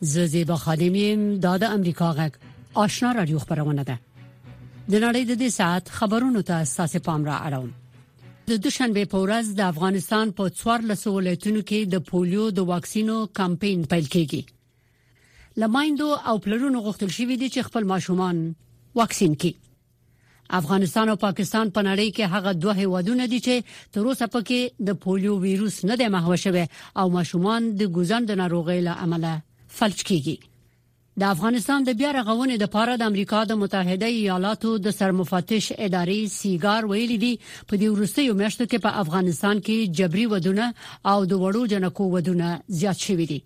زه زیبا خادم یم دا د امریکا غږ آشنا رادیو خبرونه ده د نړۍ د دې ساعت خبرونو ته اساس پام را اړوم د دوشنبه په ورځ د افغانستان په 14 ولایتونو کې د پولیو د واکسینو کمپاین پیل کیږي لمایندو او پلرونو غوښتل شوې دي چې خپل ماشومان واکسین کړي افغانستان او پاکستان په نړۍ کې هغه دوه هیوادونه دي چې تر اوسه پکې د پولیو ویروس نه دی محو شوی او ماشومان د ګوزن د ناروغۍ له امله فلج کیږي د افغانستان د بیا رغونې د پاره د امریکا د متحده ایالاتو د سرمفتش ادارې سیګار ویلي دي په دې وروستیو میاشتو کې په افغانستان کې جبري ودونه او د وړو جنکو ودونه زیات شوي دي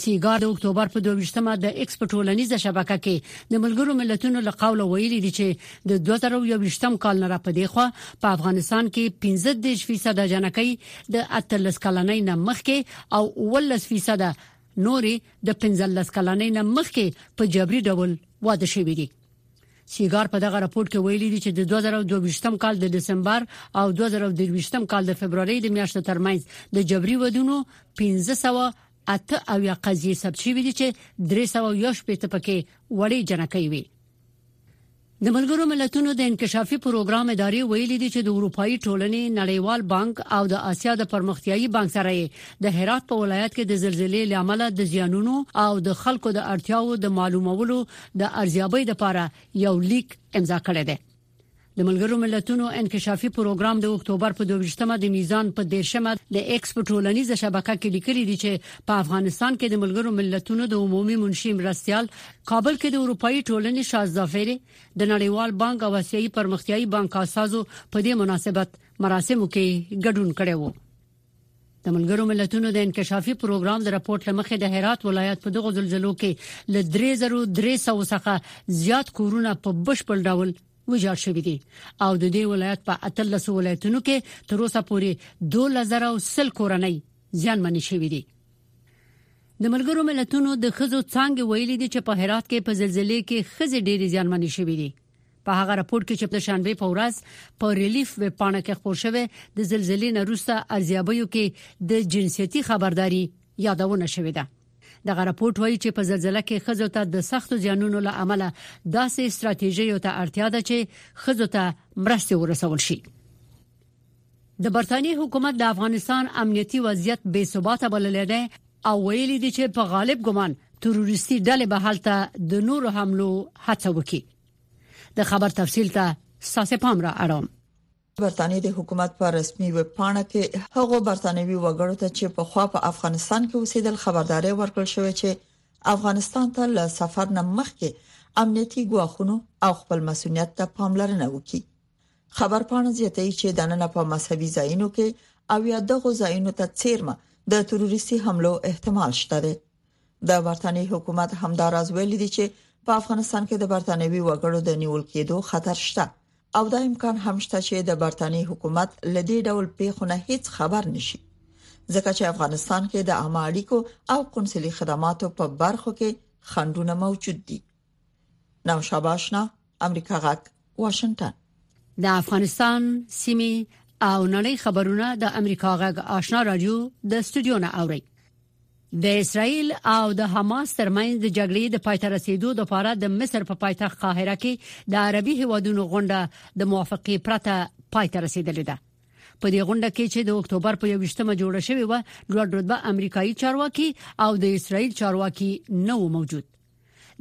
سیګا د اکتوبر په 22مه د ایکس په ټولنیزه شبکه کې د ملګرو ملتونو له قوله ویلي دي چې د 2021م کال نه را پدې خو په افغانستان کې 15% جنکۍ د 13 کلنۍ نه مخکې او 18% نوري د 15 کلنۍ نه مخکې په جبري ډول واده شوې دي سیګار په دغه راپور کې ویلي دي چې د 2022م کال د دسمبر او 2023م کال د فبرवरी د میاشتو ترمنځ د جبري ودونو 1500 اته او یا قضیه ثبت شوې دي چې 318 پکې وړې جنکې وي د ملګرو ملتونو د انکشافي پروګرام ادارې ویلي دي چې د اروپאי ټولنې نړیوال بانک او د اسیا د پرمختیايي بانک سره د هرات په ولایت کې د زلزلې لامل د زیانونو او د خلکو د اړتیاو د معلومولو د ارزیابۍ لپاره یو لیک امضا کړی دی د ملګرو ملتونو انکشافي پروګرام د اکتوبر په 22مه د میزان په 13مه د ایکس په ټولنیزه شبکه کې لیکلي دي چې په افغانستان کې د ملګرو ملتونو د عمومي منشي مرستيال کابل کې د اروپאי ټولنې شازدافيري د نړیوال بانک او اسیایي پرمختیايي بانک اساسو په دې مناسبت مراسمو کې ګډون کړي وو د ملګرو ملتونو د انکشافي پروګرام د راپورټ لمخې د هرات ولایت په دغو زلزلو کې ل 3300 څخه زیات کورونه په بشپړ ډول ویجاړ شوې دي او د دې ولایت په 13 ولایتونو کې تر اوسه پورې 2000 کورنۍ زیانمنې شوې دي د ملګرو ملتونو د خزو څنګه ویلي دي چې په هرات کې په زلزلې کې خزې ډېری زیانمنې شوې دي په هغه راپور کې چې د شنبه په ورځ په ریلیف ویب پاڼه کې خپور شوی د زلزلې نروسته ارزیابیو کې د جنسيتي خبرداري یادونه شوې ده دغه راپورټ وایي چې په زلزلہ کې خزو ته د سختو زیانونو له امله داسې ستراتیژیو ته اړتیا ده چې خزو ته مرستې ورسول شي د برتانیې حکومت د افغانستان امنیتي وضعیت بې ثباته بللی دی او ویلي دي چې په غالب ګمان تروریستي ډلې به هلته د نورو حملو هڅه وکړي د خبر تفصیل ته ساسې پام را اړوم برتانیې د حکومت په رسمي ویب پاڼه کې هغو برتانوي وګړو ته چې په خوا په افغانستان کې اوسېدل خبرداري ورکړ شوې چې افغانستان ته له سفر نه مخکې امنیتي ګواښونو او خپل مسولیت ته پاملرنه وکړي خبرپاڼه زیاتوي چې د نن په مذهبي ځایونو کې او یا دغه ځایونو ته چیرمه د تروریستي حملو احتمال شته دی د برتانیې حکومت همداراز ویلي دی چې په افغانستان کې د برتانیوي وګړو د نیول کېدو خطر شته او دا امکان هم شته چې د برتانیې حکومت لدی ډول پیښو نه هیڅ خبر نشي ځکه چې افغانستان کې د عامه اړیکو او قونسلي خدماتو په برخو کې خندونه موجود دي نو شاباشنا امریکا غږ واشنگټن د افغانستان سیمه او نړۍ خبرونه د امریکا غږ آشنا رادیو د استودیو نه اوري د اسرایل او د حماس ترمنځ د جګړې د پای ته رسیدو لپاره د مصر په پایتخت قاهره کې د عربي هیوادونو غونډه د موافقه پرته پای ته رسیدلې ده په دې غونډه کې چې د اکتوبر په 21مه جوړه شوې و لوړ رتبه امریکایي چارواکي او د اسرایل چارواکي نه و موجود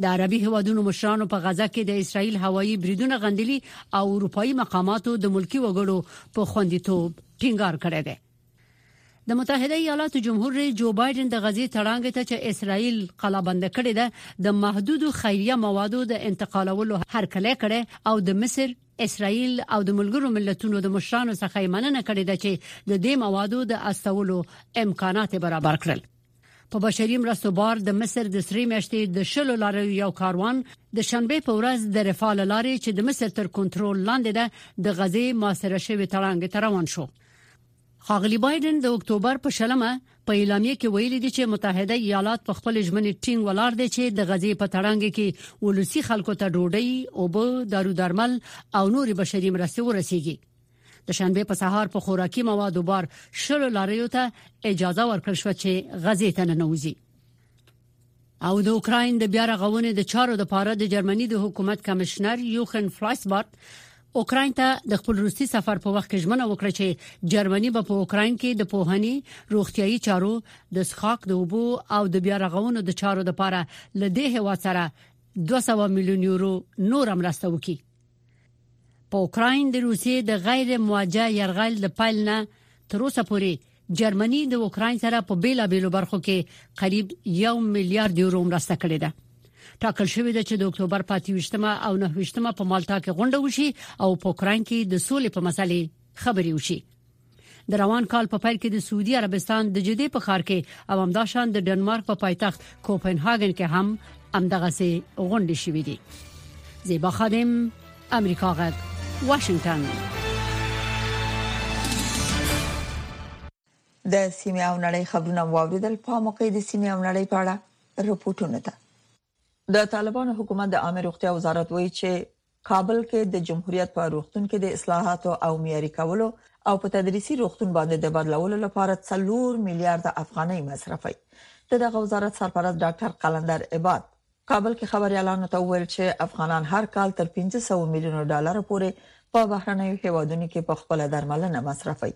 د عربي هوادونو مشرانو په غزا کې د اسرایل هوایي بریدونه غندلي او اروپאי مقاماتو د ملکی وګړو په خوندیتوب ټینګار کړی دی د متحده ایالاتو جمهور رئیس جو بایدن د غزې تړانګې ته چې اسرائیل قلابند کړې ده د محدودو خیریه موادو د انتقالولو هرکلی کړي او د مصر اسرائیل او د ملګرو ملتونو د مشرانو څخه مننه کړې ده چې د دې موادو د استولو امکانات برابر کړل په بشري مرستو بار د مصر د سری میاشتې د شلو لاریو یو کاروان د شنبه په ورځ د رفاه لارې چې د مصر تر کنټرول لاندې ده د غزې ماسره شوی تړانګ ته روان شو خاغلی بایدن د اکتوبر په شلمه په اعلامیه کې ویلي دي چې متحده ایالات په خپل ژمنې ټینګ ولاړ دي چې د غزې په تړانګ کې ولسی خلکو ته ډوډۍ او بو دارو درمل او نوري بشري مرستې ورسیږي د شنبه په سهار په خوراکي موادو بار شلو لاریو ته اجازه ورکړ شو چې غزې ته ننوځي او د اوکرين د بیا رغونې د چارو د پاره د جرمني د حکومت کمشنر یوخن فلایسبارت اوکراین ته د خپل روسي سفر په وخت کې ژمنه وکړه چې جرمني به په اوکراین کې د پوهني روغتيایي چارو د سخاک د وبو او د بیا رغونو د چارو لپاره لدې هوا سره 200 میلیون یورو نور مرسته وکړي په اوکراین د روسیې د غیر مواجه يرغل د پیل نه تر اوسه پورې جرمني د اوکراین سره په بیلابیلو برخو کې قریب 1 میلیارډ یورو مرسته کړې ده ټاکل شوې ده چې د اکتوبر په 28مه او 29مه په مالټا کې غونډه وشي او په اوکراین کې د سولې په مسلې خبرې وشي د روان کال په پیل کې د سعودي عربستان د جدي په خار کې او همداشان د ډنمارک په پایتخت کوپنهاګن کې هم همدغه سي غونډې شوې دي زیبا خادم امریکا غږ واشنگتن د سیمه او نړۍ خبرونه واوریدل په موقع د سیمه او نړۍ په اړه رپورټونه ده د طالبانو حکومت د عامه روغتیا وزارت وایي چې کابل کې د جمهوریت په روغتون کې د اصلاحاتو او معیاري کولو او په تدریسي روغتون باندې د بدلولو لپاره 4 میلیارډ افغانۍ مصرفي د دغه وزارت سرپرست ډاکټر قلندر عباد کابل کې خبريالانو ته وویل چې افغانان هر کال تر 1500 میلیون ډالر پورې په بهرنیو هیوادونو کې په خپل درملنه مصرفي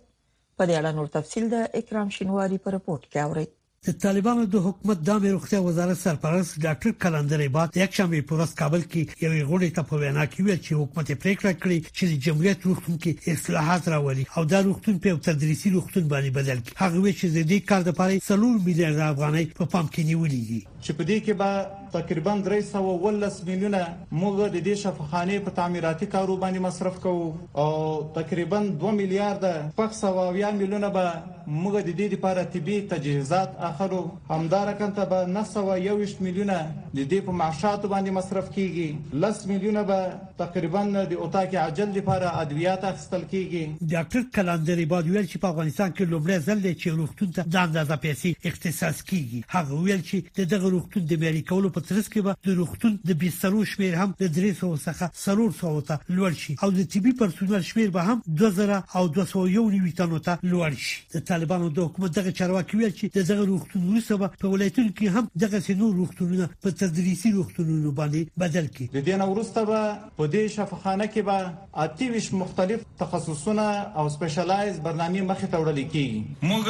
په دې اړه نور تفصيل د اکرام شینواری په رپورت کې اوري د طالبانو د حکومت د عامه روغتیا وزارت سرپرست ډاکټر قلندر عباد د یکشنبه په ورځ کابل کې یوې غونډې ته په وینا کې ویل چې حکومت پریکړه کړې چې د جمهوریت روغتون کې اصلاحات راولي او دا روغتون په تدریسي روغتون باندې بدل کړي هغه وی چې د دې کار لپاره 3 میلیارډ افغانۍ په پام کې نیولې دي چې په دې کې به تقریبا درې سوه او اوولس میلیونه موږ د دې شفاخانې په تعمیراتي کارو باندې مصرف کوو او تقریبا دوه میلیارده شپږ سوه اویا میلیونه به موږ د دې لپاره طبي تجهیزات اخلو همدارقنته به نهه سوه یوویشت میلیونه د دې په معاشاتو باندې مصرف کیږي لس میلیونه به تقریبا د اتاق عاجل لپاره ادویات اخیستل کیږي. ډاکټر قلندر عباد وویل چې په افغانستان کې لومړی ځل دی چې روغتون ته دا اندازه پیسې اختصاص کیږي. هغه وویل چې د دغه روغتون د معیاري کولو په ترڅ کې به د روغتون د بسترو شمیر هم له درې سوو څخه څلور سوو ته لوړ شي او د طبي پرسونل شمیر به هم دوه زره او دوه سوه یو نوي تنو ته لوړ شي. د طالبانو د حکومت دغه چارواکي ویل چې د دغه روغتون وروسته به په ولایتونو کې هم دغسې نور روغتونونه په تدریسي روغتونونو باندې بدل کړي. د دې نه وروسته به په دې شفاخانه کې به اته ویشت مختلف تخصصونه او سپیشلایز برنامې مخې ته وړل کېږي. موږ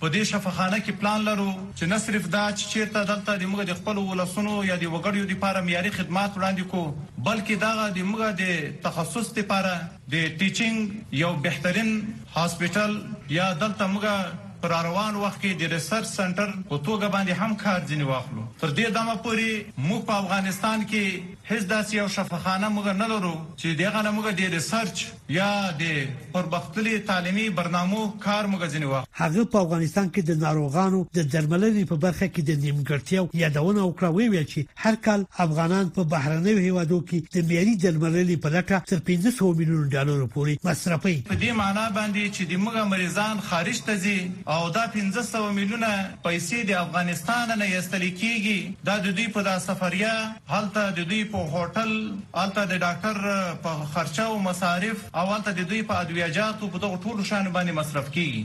په دې شفاخانه کې پلان لرو چې نه صرف دا چې چېرته دلته د موږ د خپلو ولسونو یا د وګړیو لپاره معیاري خدمات وړاندې کړو بلکې دغه د موږ د تخصص لپاره د ټیچنګ یو بهترین هاسپیټل یا دلته موږ په راروان وخت کې د ریسرچ سنټر په توګه باندې هم کار ځینې واخلو. تر دې دمه پورې موږ په افغانستان کې هیڅ داسې یو شفاخانه موږ نه لرو چې د هغه نه موږ د ریسرچ یا د پرمختللي تعلیمي برنامو کار موږ ځینې واخلو. هغه په افغانستان کې د ناروغانو د درملنې په برخه کې د نیمګړتیاو یادونه وکړه او ویې ویل چې هر کال افغانان په بهرنیو هېوادو کې د معیاري درملنې په لټه تر پنځه سوه میلیونو ډالرو پورې مصرفوي. په دې مانا باندې چې د موږ مریضان خارج ته ځي او دا پنځه سوه میلیونه پیسې د افغانستان نه ایستل کېږي، دا د دوی په دا سفریه، هلته د دوی په هوټل، هلته د ډاکټر په خرچه او مصارف او هلته د دوی په ادویه جاتو، په دغو ټولو شیانو باندې مصرف کېږي.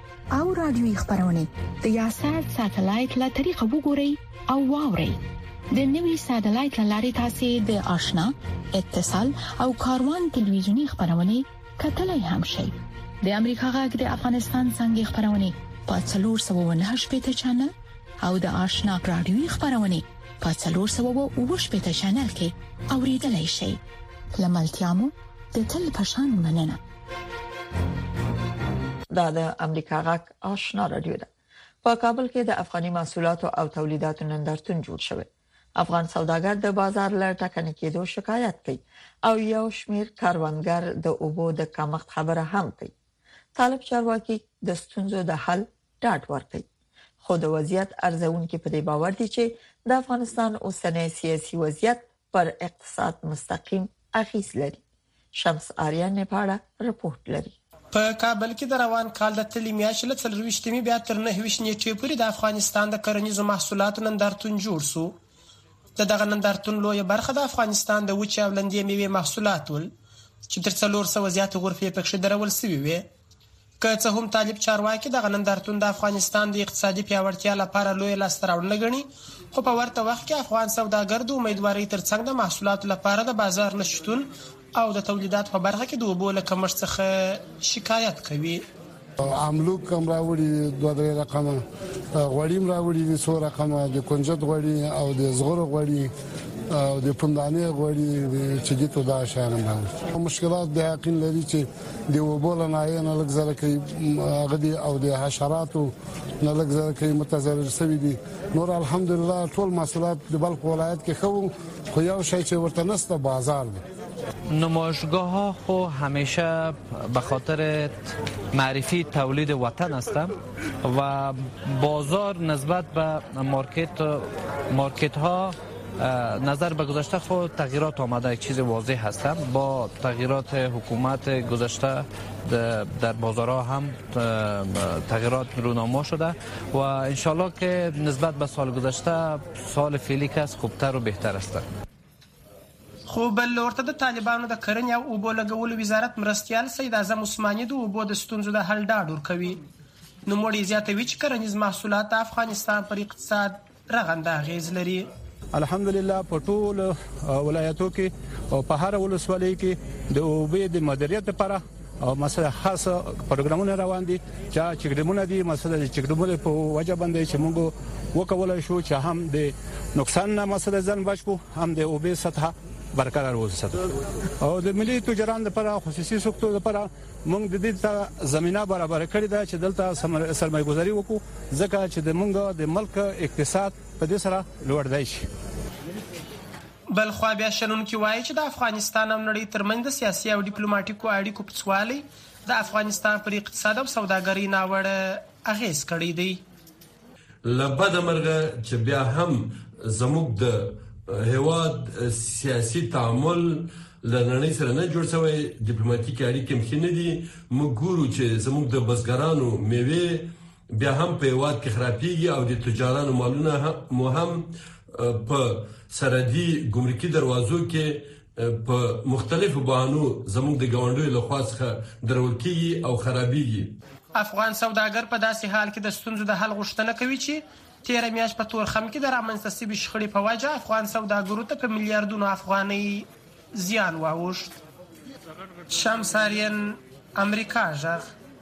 او رادیوي خبرونه د یاشر ساتلایت له طریقو وګورئ او واورئ د نوي ساتلایت لارې تاسو د آشنا اتصال او کاروان ټلویزیونی خبرونه کتلای هم شئ د امریکا غږ د افغانستان څنګه خبرونه په 309 پټ چنل او د آشنا رادیوي خبرونه په 309 پټ چنل کې اوریدلای شئ لملتيامو د تل پشان مننه دا د امریکا غاک آشنا رادیو ده په کابل کې د افغاني محصولاتو او تولیداتو نندارتون جوړ شوی افغان سوداګر د بازار له ټکنې کېدو شکایت کوي او یو شمیر کاروانګر د اوبو د کمښت خبره هم کوي طالب چارواکي د ستونزو د حل ډاډ ورکړي خو د وضعیت ارزونکو په دې باور دي چې د افغانستان اوسنۍ سیاسي وضعیت پر اقتصاد مستقیم اغیز لري. شمس آریا نېپاړه رپورټ لري. په کابل کې د روان کال د تلې میاشتې له څلور ویشت مې بیا تر نهه ویشت نېټې پورې د افغانستان د کرنیزو محصولاتو نندارتون جوړ شو. د دغه نندارتون لویه برخه د افغانستان د وچې او لندې مېوې محصولات ول، چې تر څلور سوه زیاتې غرفې پکښې درول شوې وې. که څه هم طالب چارواکي دغه نندارتون د افغانستان د اقتصادي پیاوړتیا لپاره لویه لاسته راوړنه ګڼي، خو په ورته وخت کې افغان سوداګر د امیدوارۍ ترڅنګ د محصولاتو لپاره د بازار نه شتون او د تولیداتو په برخه کې د اوبو له کمښت څخه شکایت کوي. املوک هم راوړي دي دوه درې رقمه غوړي هم راوړي دي څو رقمه د کنجد غوړي او د زغرو غوړي او د پندانې غوړي چې دي ته دا شان مشکلات د حقین لري چې د اوبو له ناحیې نه لږ زره کوي هغه دي او د حشراتو نه لږ زره کوي متضرر شوي دي نور الحمدلله ټول محصولات د بلخ ولایت کې خو خو یو شی چې ورته نسته بازار دی نمایشگاه ها خو همیشه به خاطر معرفی تولید وطن است و بازار نسبت به مارکت مارکت ها نظر به گذشته خو تغییرات آمده یک چیز واضح هستند با تغییرات حکومت گذشته در بازارها هم تغییرات رونما شده و ان شاء الله که نسبت به سال گذشته سال فعلی که از خوبتر و بهتر است خو بل لور ته د طالبانو د کرنې او اوبو لګولو وزارت مرستیال سید اعظم عثماني د اوبو د ستونزو د حل ډاډ ورکوي نوموړی زیاتوي چې کرنیز محصولات د افغانستان پر اقتصاد رغنده اغیز لري. الحمدلله په ټولو ولایتو کې او په هره ولسوالۍ کې د اوبو د مدیریت لپاره او مثلا خاص پروګرامونه روان دي چې چګډمونه دي مثلا د چګډمونه په وجه باندې چې موږ وکولای شو چې هم د نقصان نه مثلا ځان بچ کو هم د اوبو سطح برقرار وساتو او د ملي تجاران لپاره خصوصي سکتور لپاره موږ د دې ته زمينه برابره کړې ده چې دلته سرمایه ګذاري وکړو ځکه چې د موږ د ملک اقتصاد په دې سره لوړدای شي. بلخوا بیا شنونکي وايي چې د افغانستان او نړۍ ترمنځ د سیاسي او ډیپلوماټیکو اړیکو پڅوالی د افغانستان پر اقتصاد او سوداګرۍ ناوړه اغېز کړی دی. له بده مرغه چې بیا هم زموږ د هواد سیاسي تعامل له نړۍ سره نه جوړ شوی ډیپلوماټیک اړیکې هم خنه دي موږ ګورو چې زموږ د بسګرانو میوه بیا هم په یواد کې خرابېږي او د تجارانو مالونه مو هم په سرحدي ګمرکي دروازو کې په مختلفو بهانو زموږ د ګاونډیو له خوا څخه درول کېږي او خرابېږي. افغان سوداګر په داسې حال کې د ستونزو د حل غوښتنه کوي چې تېره میاشت په تورخم کې د رامنځته شوي شخړې په وجه افغان سوداګرو ته په میلیاردونو افغانۍ زیان واوښت. شمس آرین، امریکا غږ.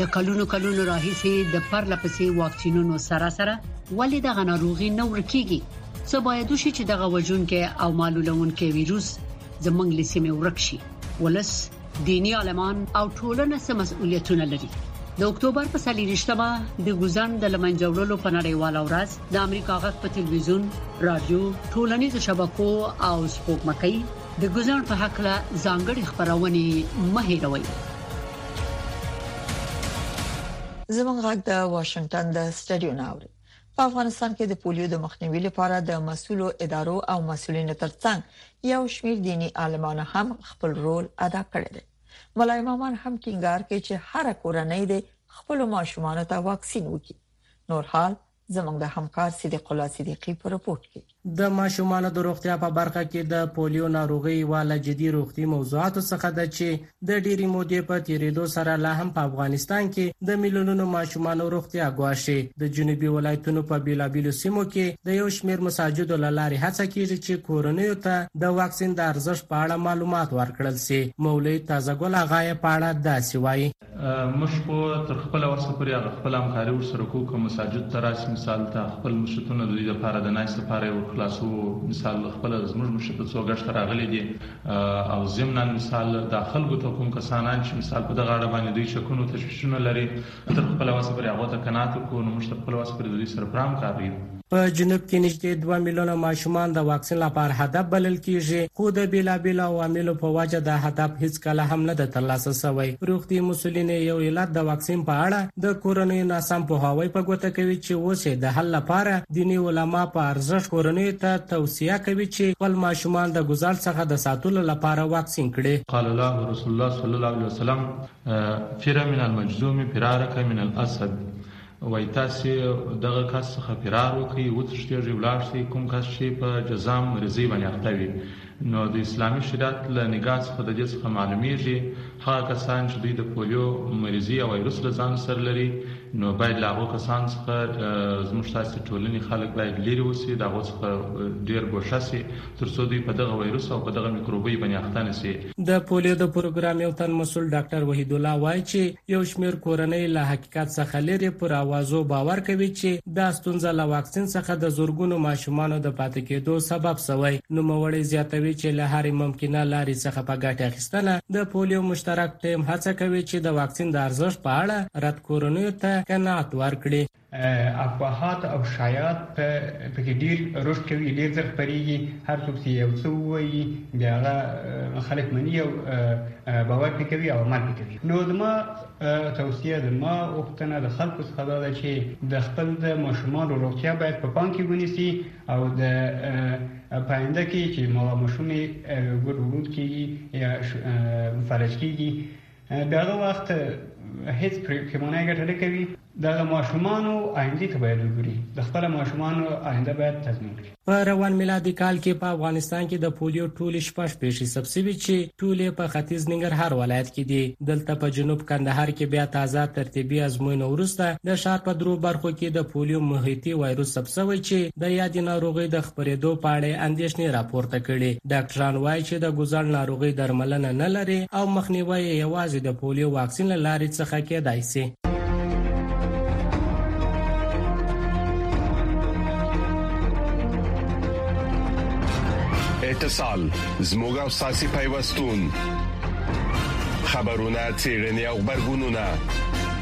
د کلونو کلونو راهیسې د پرله پسې واکسینونو سره سره ولې د غناروغي نه ورکیږي څه باید وشي چې دغه وژونکي او معلولونکي وایروس زمنګ لسیمه ورک شي ولس دینی عالمان او ټولنه سم مسؤلیتونه لري د اکتوبر په سلیریشتمه د ګوزن د لمنځوړلو په نړیواله ورځ د امریکا غږ په ټلویزیون رادیو ټولنیزو شبکو او سپوږمکۍ د ګوزڼ په هکله ځانګړې خبرونه یې مه هېروئ. زموږ غږ د واشنګټن د سټډیو نه اوري. په افغانستان کې د پولیو د مخنیوي لپاره د مسؤلو ادارو او مسؤلینو ترڅنګ یو شمیر دیني عالمانو هم خپل رول ادا کړی دی. ملا امامان هم ټینګار کوي چې هر کورنۍ دې خپل ماشومان ته واکسین وکړي. نور حال زموږ د همکار صدیق الله صدیقي په رپورټ کې. د ماشومانو د روغتیا په برخه کې د پولیو ناروغي یوه له جدي روغتي موضوعاتو څخه ده چې د ډېرې مودې په تېرېدو سره لا هم په افغانستان کې د میلیونونو ماشومانو روغتیا ګواښي. د جنوبي ولایتونو په بېلابېلو سیمو کې د یو شمېر مساجدو له لارې هڅه کېږي چې کورنیو ته د واکسین د ارزښت په اړه معلومات ورکړل شي. مولوي تازه ګل اغا یې په اړه داسې وایي. موږ خو تر خپله وسه پورې هغه خپله همکاري ورسره کوو، که مساجد ته راشي مثال ته خپل مشرتونه د دوی لپاره د ناشتې لپاره یې ورخلاصوو، مثال خپله زموږ مشر ته څو ګشته راغلي دي او ضمناً مثال دا خلکو ته کوم کسانان چې مثال په دغه اړه باندې دوی شکونه او تشویشونه لري تر خپله وسه پورې هغو ته قناعت ورکوو، نو موږ تر خپله وسه پورې د دوی سره پوره همکار یو. په جنوب کې نږدې دوه میلیونه ماشومان د واکسین لپاره هدف بلل کیږي خو د بیلابیلو عواملو په وجه دا هدف هیڅ کله هم نه د ترلاسه شوی روغتي مسولین یو علت د واکسین په اړه د کورنۍ ناسم پوهاوی په ګوته کوي چې اوس د حل لپاره دیني علما په ارزښت کورنۍ ته توصیه کوي چې خپل ماشومان د ګزار څخه د ساتلو لپاره واکسین کړي قال الله رسول الله صلی الله علیه وسلم فر من المجزوم فرارک من الاسد وایي تاسې دغه کس څخه فرار وکړئ وتښتېږئ ولاړ شئ کوم کس چې په جزام مریضۍ باندې اخته وي نو د اسلامي شریعت له نګاه څخه د دې څخه معلومیږي هغه کسان چې دوی د پولیو مریضي او وایروس له ځان سره لري نو باید له هغو کسان څخه زموږ تاسې ټولنې خلک باید لیرې اوسي د هغو څخه ډیر ګوښه سي تر څو دوی په دغه ویروس او په دغه میکروبیو باندې اخته نه شي. د پولیو د پروګرام یو تن مسول ډاکټر وحیدالله وایي چې یو شمیر کورنۍ له حقیقت څخه لیرې پر اوازو باور کوي چې دا ستونزه له واکسین څخه د زرګونو ماشومانو د پاتې کیدو سبب شوی. نوموړی زیاتوي چې له هرې ممکنه لارې څخه په ګټې اخیستنه د پولیو مشترک ټیم هڅه کوي چې د واکسین د ارزښت په اړه رد کورنیو ته قناعت ورکړي. افواهات او شایعات په کې ډیر رشد کوي ډیر زر خبريږي هر څوک چې یو څه وایي بیا هغه خلک مني او باور پې کوي او عمل پې کوي نو زما توصیه ده ما وختنه د خلکو څخه ده چې د خپل د ماشومان روغتیا باید په پام کې ونیسي او د پاینده کې چې ما ماشومې ګډ وډود کیږي یا فلج کیږي دغه وخت هیڅ پښیمانه ګټه نه کوي دغه ماشومانو آینده ته باید وګوري د خپل ماشومانو آینده باید تضمین کړي په روان میلادي کال کې په افغانستان کې د پولیو ټولې شپږ پیښې ثبت شوې چې ټولې په ختیځ ننګرهار ولایت کې دي دلته په جنوب کندهار کې بیا تازه ترتیبي ازموینو وروسته د ښار په درو برخو کې د پولیو محیطي وایروس ثبت شوی چې د یادې ناروغۍ د خپرېدو په اړه اندېښنې راپورته کړي ډاکټران وایي چې د ګوزڼ ناروغي ناروغۍ درملنه نه لري او مخنیوی یې یوازې د پولیو واکسین له لارې څخه کېدای شي. اتصال زموږ او ساسي پیوستون خبرونه چیرنی او خبرګونونه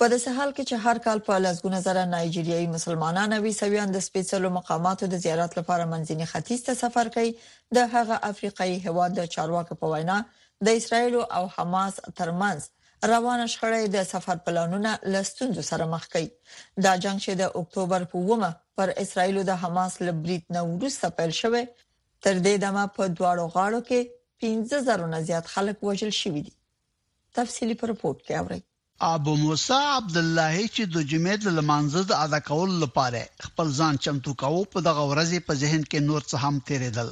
په داسې حال کې چې هر کال په لسګونه زره نایجیریایي مسلمانان او عیسویان د سپېڅلو مقاماتو د زیارت لپاره منځني ختیځ ته سفر کوي د هغه افریقایي هواد د چارواکو په وینا د اسرایل او حماس ترمنځ روانه شخړه د سفر پلانونه لستوندو سره مخ کوي دا جنگ چې د اکتوبر په ومه پر اسرایل د حماس لبریت نه ورسته پیل شوه تر دې دمه په دواړو غاړو کې 15000 نه زیات خلک وژل شوي دي تفصیلی په رپورټ کې اورئ. ابو موسی عبدالله چې د جمعې د لمانځه د ادا کولو لپاره یې خپل ځان چمتو کاوه، په دغه ورځ یې په ذهن کې نور څه هم تېرېدل.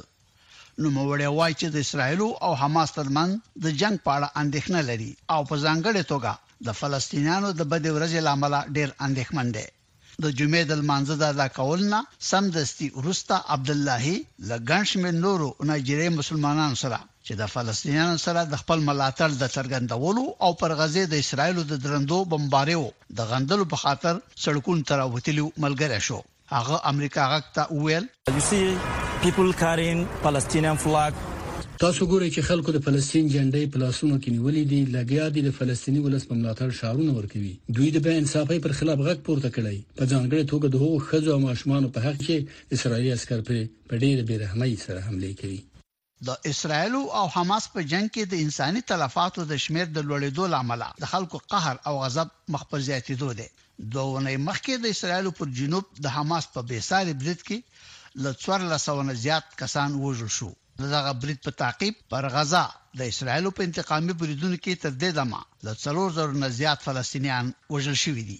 نوموړی وايي چې د اسراییل او حماس ترمنځ د جنګ په اړه اندېښنه لري او په ځانګړې توګه د فلسطینیانو د بدې ورځې له امله ډېر اندېښمن دی. د جمعې د لمانځه د ادا کولو نه سمدستي وروسته عبداللهي له ګڼ شمېر نورو نایجیریايي مسلمانانو سره چې د فلسطینیانو سره د خپل ملاتړ د څرګندولو او پر غزې د اسرایلو د درندو بمباریو د غندلو په خاطر سړکونو ته راوتلي ملګری شو هغه امریکا غږ ته وویل تاسو ګورئ چې خلکو د فلسطین جنډې په لاسونو کې نیولې دي، لګیا دي د فلسطیني ولس په ملاتړ شعارونه ورکوي. دوی د بې انصافۍ پر خلاف غږ پورته کړی، په ځانګړې توګه د هغو ښځو او ماشومانو په حق کې چې اسرایلي عسکر پرې په ډېره بې رحمۍ سره حملې کوي. د اسراییل او حماس په جنګ کې د انساني تلفاتو د شمېر د لوړېدو له امله د خلکو قهر او غضب مخ په زیاتېدو دی. دوه اونۍ مخکې د اسراییل پر جنوب د حماس په بې ساري برید کې له څوارلس سوه نه زیات کسان ووژل شو. د دغه برید په تعقیب پر غزه د اسراییل په انتقامي بریدونو کې تر دې دمه له څلور زرو نه زیات فلسطینیان وژل شوي دي.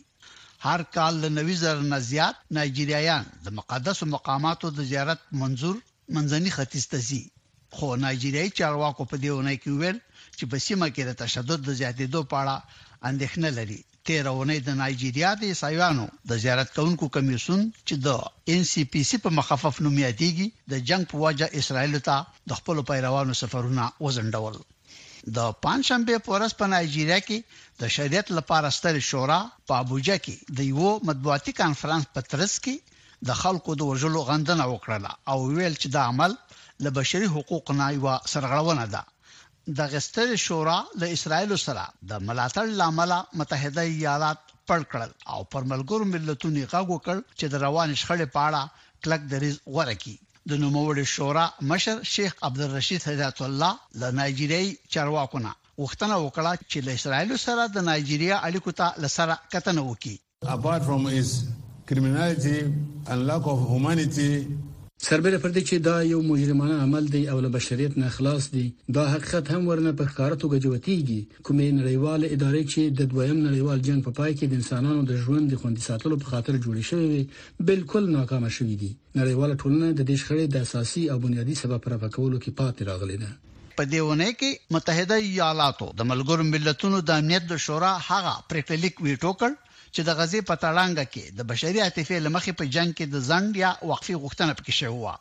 هر کال له نوي زره نه زیات نایجریایان د مقدسو مقاماتو د زیارت منظور، منځني ختیځ ته ځي. خو نایجیریايي چارواکو په دې اونۍ کې وویل چې په سیمه کې د تشدد د زیاتېدو په اړه اندېښنه لري. تېره اونۍ د نایجیریا د عیسویانو د زیارت کوونکو کمېسیون چې د اېن سي پي سي په مخفف نوم یادېږي د جنګ په وجه اسراییلو ته د خپلو پیروانو سفرونه وځنډول. د پنجشنبې په ورځ په نایجیریا کې د شریعت لپاره سترې شورا په ابوجا کې د یوه مطبوعاتي کانفرانس په ترڅ کې د خلکو د وژلو غندنه وکړه او ویل چې دا عمل له بشري حقوقو نه یو سرغړونه ده د غستر شورا له اسرایل سره د ملاتړ لامل متحده ایالات پړ کړل او پر ملګرو ملتونو غږ وکړ چې د روان شخړې په اړه کلک دریز غوړه کی د نوموړي شورا مشر شیخ عبدالرشید هدایت الله له نایجیریایي چارواکو نه وختنه وکړه چې له اسرایل سره د نایجیریا اړیکو ته لسره کتنه وکړي سربېره پر دې چې دا یو مجرمانه عمل دی او له بشریت نه خلاص دی، دا حقیقت هم ورنه په ښکاره توګه جوتېږي، کومې نړیوالې ادارې چې د دویم نړیوال جنګ په پای کې د انسانانو د ژوند د خوندي ساتلو په خاطر جوړې شوې وې، بالکل ناکامه شوې دي. نړیواله ټولنه د دې شخړې د اساسي او بنیادي سبب په رفع کولو کې پاتې راغلې ده. په دې اونۍ کې متحده ایالاتو د ملګرو ملتونو د امنیت د شورا هغه پرېکړه لیک ویټو کړ چې د غزې په تړانګه کې د بشري عاطفې له مخې په جنګ کې د ځنډ یا وقفې غوښتنه پکې شوې وه.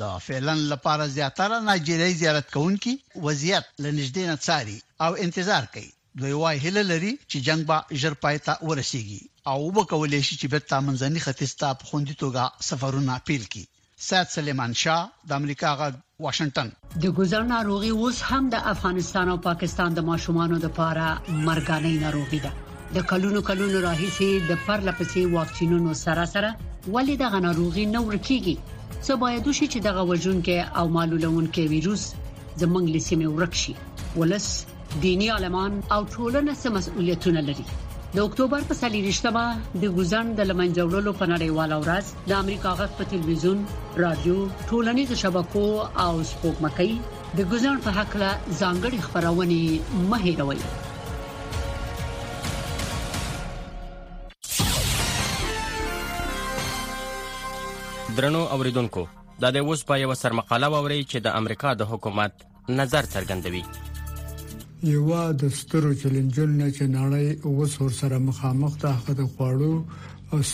د فعلن لپاره زیاتره نایجیریایي زیارت کوونکي وضعیت له نږدې نه څاري او انتظار کوي. دوی وايي هیله لري چې جنګ به ژر پای ته ورسېږي او وبه کولی شي چې بېرته منځني ختیځ ته په خوندي توګه سفرونه پیل کړي. سید سلیمان شاه د امریکا غږ واشنگټن د ګوزڼ ناروغي اوس هم د افغانستان او پاکستان د ماشومانو لپاره مرګانه ناروغي ده د کلونو کلونو راهیسې د پرله پسې واکسینونو سره سره ولې د غناروغي نه ورکیږي څه باید وشي چې دغه وژونکي او معلولونکي وایروس زمنګ لسیمه ورک شي ولس دیني عالمان او ټولنه څه مسؤلیتونه لري؟ د اکتوبر په 23مه د ګوزن د لمنځه وړلو په نړیواله ورځ د امریکا غږ په ټلویزیون، رادیو، ټولنیزو شبکو او سپوږمکۍ د ګوزن په حق له ځانګړي خبرونه مهیروي. درنو اوریدونکو دا د اوس په یو سرمقاله ووري چې د امریکا د حکومت نظر څرګندوي یوا د سترو چیلنجونو نه چې نړۍ اوس ور سره مخامخ ده هغه د خوړو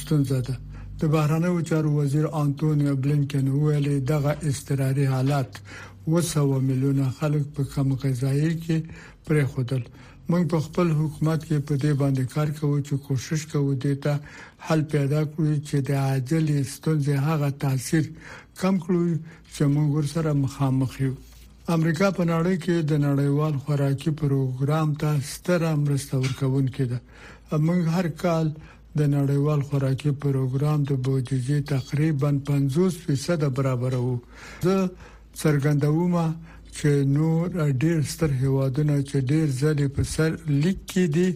ستونزه ده د بهرنیو چارو وزیر انټونیو بلینکن ویلي دغه استراري حالت وسو ملیونه خلک په کم غذایی کې پرې خودل موږ په خپل حکومت کې په دې باندې کار کوو چې کوشش کوو دې ته حل پیدا کړو چې د عاجل ستونزې هغه تاثیر کم کړو چې موږ ورسره مخامخ یو. امریکا په نړۍ کې د نړیوال خوراکي پروګرام ته ستره مرسته ورکوونکې ده. موږ هر کال د نړیوال خوراکي پروګرام د بودیجې تقریبا 50% برابروو. زه څرګندوم چې نور ډیر ستر هیوادونه چې ډیر ځلې په سر لیک کې دي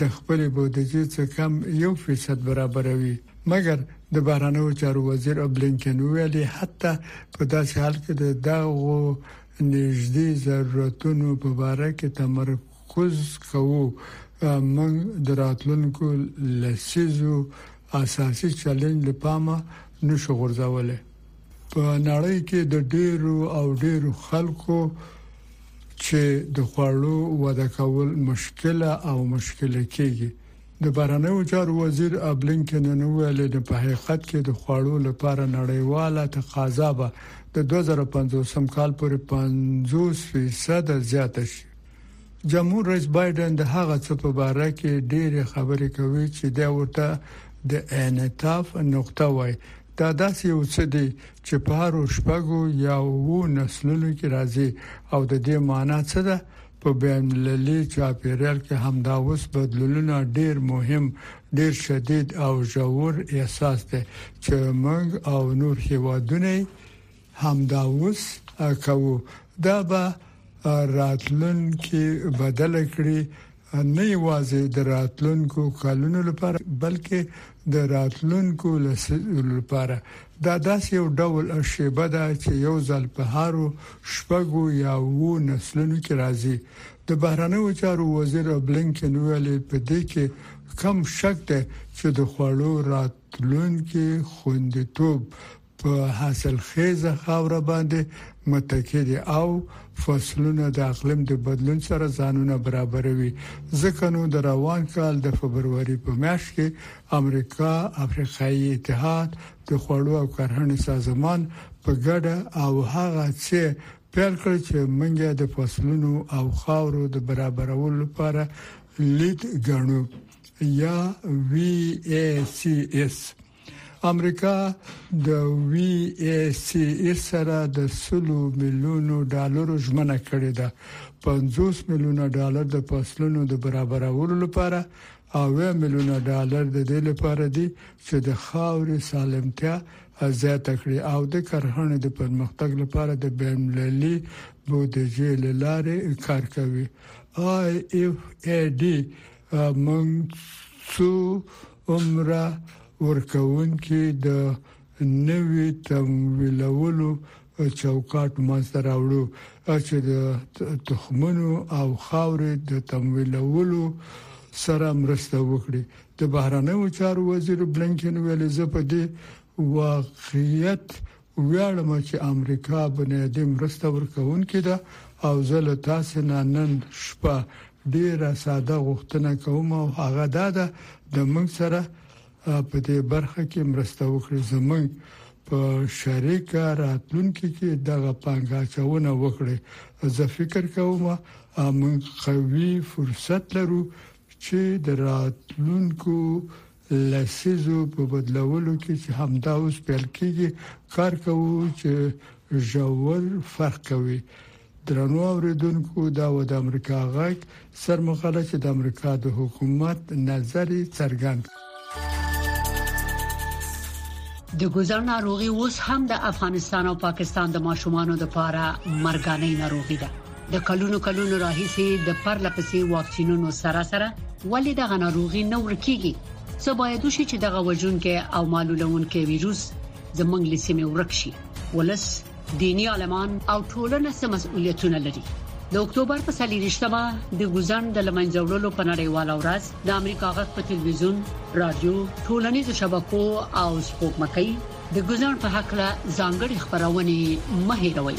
د خپلې بودیجې څخه کم 1% برابروي. مګر د بهرنیو چارو وزیر بلینکن ویل حتی په داسې حال کې د دغو نږدې ضرورتونو په اړه کې تمرکز کوو موږ د راتلونکو لسیزو اساسي چیلنج له پامه نشو غورځولای په نړۍ کې د ډیرو او ډیرو خلکو چې د خوړو وده کول مشکل او مشکل کېږي د بهرنیو چارو وزیر ابلینکنن وویل، د په حقیقت کې د خوړو لپاره نړیواله تقاضا به د دوه زره پنځوسم کال پورې پنځوس فیصد زیاته شي. جمهور رئیس بایډن د هغه څه په باره کې ډېرې خبرې کوي چې دی ورته د انعطاف نقطه وايي، دا داسې یو څه دي چې په هرو شپږو یا اوو نسلونو کې راځي او د دې مانا څه ده؟ په بین المللي چاپیریال کې همدا اوس بدلونونه ډیر مهم، ډیر شدید او ژور احساس دی چې موږ او نور هیوادونه یې همدا اوس کوو. دا به راتلونکې بدله کړي، نه یوازې د راتلونکو کلونو لپاره، بلکې د راتلونکو لسیزو لپاره دا داسې یو ډول شیبه ده چې یو ځل په هرو شپږو یا اوو نسلونو کې راځي، د بهرنیو چارو وزیر بلینکن وویل، په دې کې کوم شک دی چې د خوړو راتلونکي خوندیتوب په حاصل خېزه خاوره باندې متکي دي او فصلونه د اقلیم د بدلون سره ځانونه برابروي ځکه نو د روان کال د فبروري په میاشت کې امریکا افریقایي اتحاد د خوړو او کرهڼې سازمان په ګډه او هغه څه پیل کړ چې منګه د فصلونو او خاورو د برابرولو لپاره لید غنو یا وی ای سی اس امریکا د وي ای سي ایس سره د 100 میلیونو ډالرو ژمنه کړې ده 50 میلیونه ډالر د فصلونو د برابرولو لپاره او 1 میلیون ډالر د دې لپاره دي چې د خاورې سالمتیا زیاته کړي او د کرهڼې د پرمختګ لپاره د بین المللي بودجې لارې کار کوي آی اف ای ډي مونږ څو عمره ورکوونکي د نوي تمویلولو چوکاټ منځته راوړو چې د تخمونو او خاورې د تمویلولو سره مرسته وکړي د بهرنیو چارو وزیر بلینکن ویلي زه په دې واقعیت ویاړم چې امریکا بنیادي مرسته ورکوونکې ده او زه له تاسې نه نن شپه ډیره ساده غوښتنه کوم او هغه دا ده د موږ سره په دې برخه کې مرسته وکړي زموږ په شریکه راتلونکي کې دغه پانګاچونه وکړي زه فکر کوم موږ قوي فرصت لرو چې د راتلونکو لسیزو په بدلولو کې چې همدا اوس پیل کیږي کار کوو چې ژور فرق کوي درنو اوریدونکو دا و د امریکا غږ سرمقاله چې د امریکا د حکومت نظر څرګند د ګوزړ ناروغي اوس هم د افغانستان او پاکستان د ماشومانو لپاره مرګانه ناروغي ده د کلونو کلونو راهیسې د پرله پسې واکسینونو سره سره ولې د غناروغي نه ورکیږي څه باید وشي چې دغه وژونکي او معلولونکي وایروس زمونږ لسیمه ورک شي ولس دینی عالمان او ټولنه سم مسؤلیتونه لري د اکتوبر په سلیریشتمه د ګوزن د لمنځوړلو په نړیواله ورځ د امریکا غږ په ټلویزیون رادیو ټولنیزو شبکو او سپوږمکۍ د ګوزن په حق له ځانګړي خبرونه مهیروي